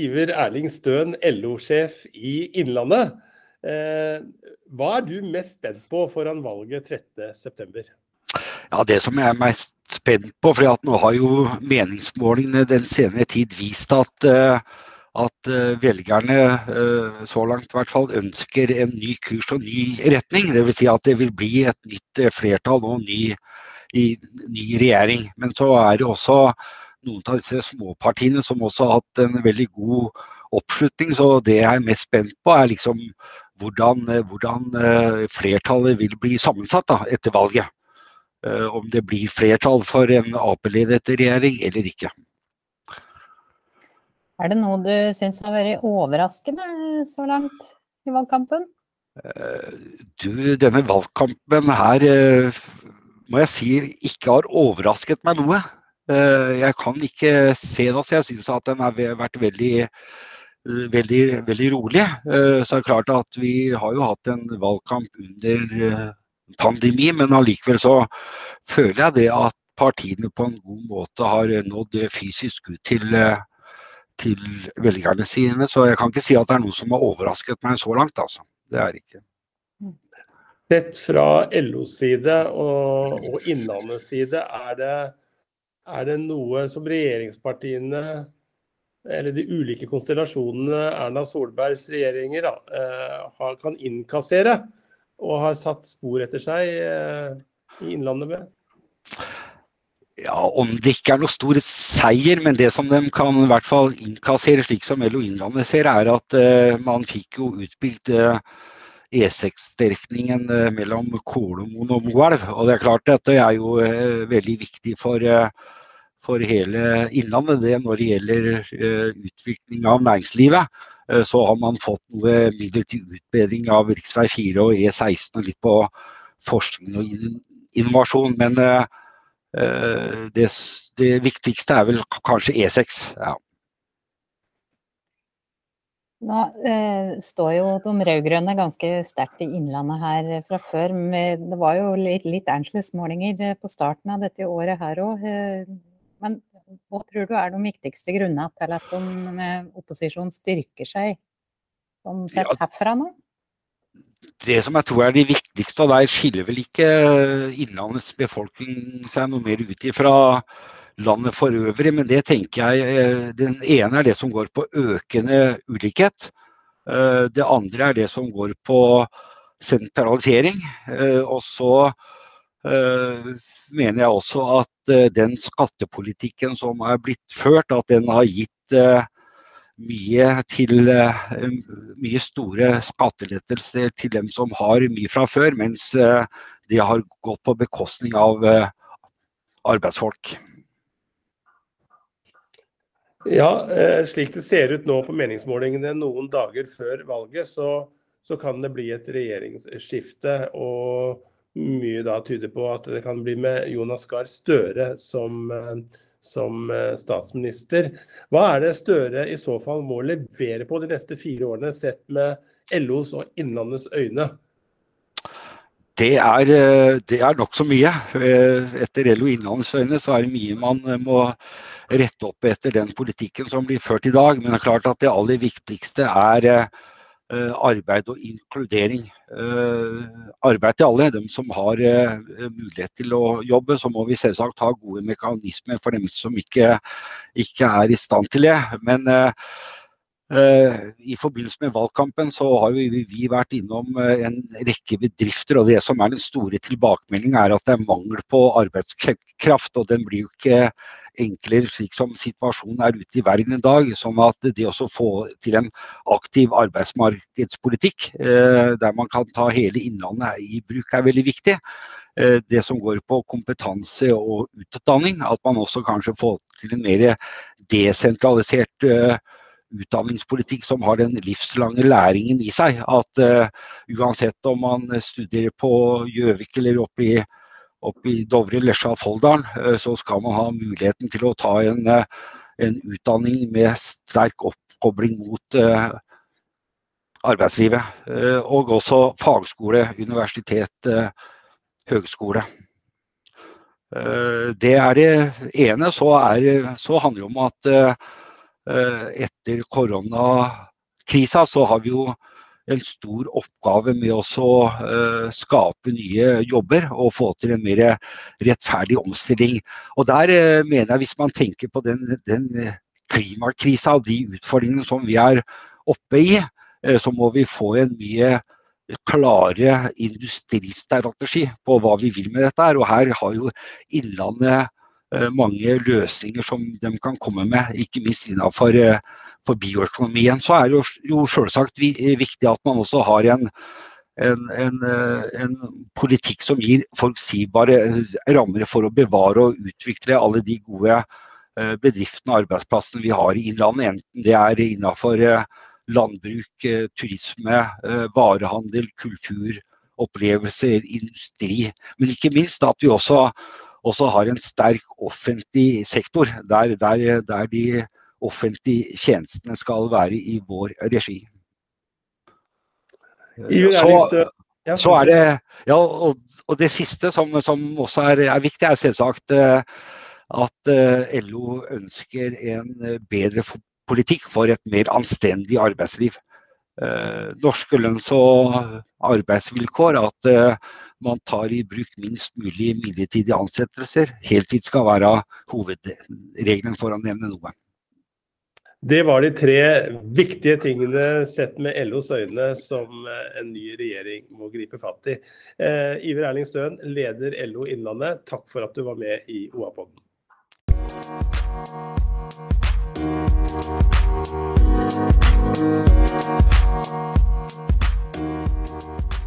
Iver Erling Støen, LO-sjef i Innlandet. Eh, hva er du mest spent på foran valget 13.9? Ja, Det som jeg er mest spent på, for nå har jo meningsmålingene den senere tid vist at, eh, at eh, velgerne så langt i hvert fall ønsker en ny kurs og ny retning. Dvs. Si at det vil bli et nytt flertall og ny, ny regjering. Men så er det også noen av disse småpartiene som også har hatt en veldig god oppslutning. Så det jeg er mest spent på, er liksom hvordan, hvordan eh, flertallet vil bli sammensatt da, etter valget. Eh, om det blir flertall for en Ap-ledet regjering eller ikke. Er det noe du syns har vært overraskende så langt i valgkampen? Eh, du, denne valgkampen her må jeg si ikke har overrasket meg noe. Eh, jeg kan ikke se det. så Jeg syns at den har vært veldig, veldig, veldig rolig. Eh, så det er klart at vi har jo hatt en valgkamp under eh, pandemi, men allikevel så føler jeg det at partiene på en god måte har nådd fysisk ut til, til velgerne sine. Så jeg kan ikke si at det er noe som har overrasket meg så langt, altså. Det er ikke. Sett fra LOs side og, og Innlandets side, er det er det noe som regjeringspartiene, eller de ulike konstellasjonene Erna Solbergs regjeringer, da, eh, kan innkassere og har satt spor etter seg eh, i Innlandet med? Ja, Om det ikke er noe stor seier, men det som de kan i hvert fall innkassere, slik som LO Innlandet ser, er at uh, man fikk jo utbygd uh, E6-strekningen uh, mellom Kolomoen og Moelv. Og det er klart dette er jo veldig viktig for for hele Innlandet. Det når det gjelder uh, utvikling av næringslivet, uh, så har man fått noe midler til utbedring av rv. 4 og E16 og litt på forskning og innovasjon. Men uh, det, det, viktigste er vel kanskje E6. Ja. Nå eh, står jo de rød-grønne ganske sterkt i Innlandet her fra før. Men det var jo litt, litt Angeles-målinger på starten av dette året her òg. Men hva tror du er de viktigste grunnene til at de opposisjonen styrker seg som sett ja, herfra nå? Det som jeg tror er det viktigste, og der skiller vel ikke Innlandets befolkning seg noe mer ut ifra landet for øvrig, men det tenker jeg eh, Den ene er det som går på økende ulikhet. Eh, det andre er det som går på sentralisering. Eh, og så Eh, mener jeg også at eh, den skattepolitikken som er blitt ført, at den har gitt eh, mye til mye store skattelettelser til dem som har mye fra før, mens det har gått på bekostning av arbeidsfolk. Ja, slik det ser ut nå på meningsmålingene noen dager før valget, så, så kan det bli et regjeringsskifte. og mye da tyder på at det kan bli med Jonas Gahr Støre som, eh, som eh, statsminister. Hva er det Støre i så fall må levere på de neste fire årene, sett med LOs og Innlandets øyne? Det er, eh, det er nokså mye. Etter LO Innlandets øyne så er det mye man må rette opp etter den politikken som blir ført i dag. Men det er klart at det aller viktigste er arbeid og inkludering. Eh, arbeid til alle. De som har eh, mulighet til å jobbe. Så må vi selvsagt ha gode mekanismer for dem som ikke, ikke er i stand til det. Men i forbindelse med valgkampen så har vi vært innom en rekke bedrifter. og Det som er den store tilbakemeldingen er at det er mangel på arbeidskraft. og Den blir jo ikke enklere slik som situasjonen er ute i verden i dag. Sånn at det å få til en aktiv arbeidsmarkedspolitikk eh, der man kan ta hele Innlandet i bruk, er veldig viktig. Eh, det som går på kompetanse og utdanning, at man også kanskje får til en mer desentralisert eh, utdanningspolitikk som har den livslange læringen i seg. At uansett om man studerer på Gjøvik eller oppe i oppe i Dovre, Lesja, Folldalen, eh, så skal man ha muligheten til å ta en, eh, en utdanning med sterk oppkobling mot uh, arbeidslivet. Og også fagskole, universitet, høgskole. det er det ene. Så, er, så handler det om at etter koronakrisa så har vi jo en stor oppgave med å skape nye jobber og få til en mer rettferdig omstilling. Og der mener jeg hvis man tenker på den, den klimakrisa og de utfordringene som vi er oppe i, så må vi få en mye klare industristrategi på hva vi vil med dette. Og her har jo Innlandet mange løsninger som de kan komme med, ikke minst innenfor for bioøkonomien. Så er det jo, selvsagt viktig at man også har en, en, en, en politikk som gir forutsigbare rammer for å bevare og utvikle alle de gode bedriftene og arbeidsplassene vi har i Innlandet, enten det er innenfor landbruk, turisme, varehandel, kultur, opplevelser, industri. Men ikke minst at vi også, også har en sterk offentlig sektor, der, der, der de offentlige tjenestene skal være i vår regi. Så, så er det, ja, og, og det siste som, som også er, er, viktig, er selvsagt at LO ønsker en bedre politikk for et mer anstendig arbeidsliv. Norske lønns- og arbeidsvilkår, at man tar i bruk minst mulig midlertidige ansettelser. Heltid skal være hovedregelen for å nevne noe. Det var de tre viktige tingene sett med LOs øyne som en ny regjering må gripe fatt i. Eh, Iver Erling Støen, leder LO Innlandet, takk for at du var med i OA-podden. Thank you.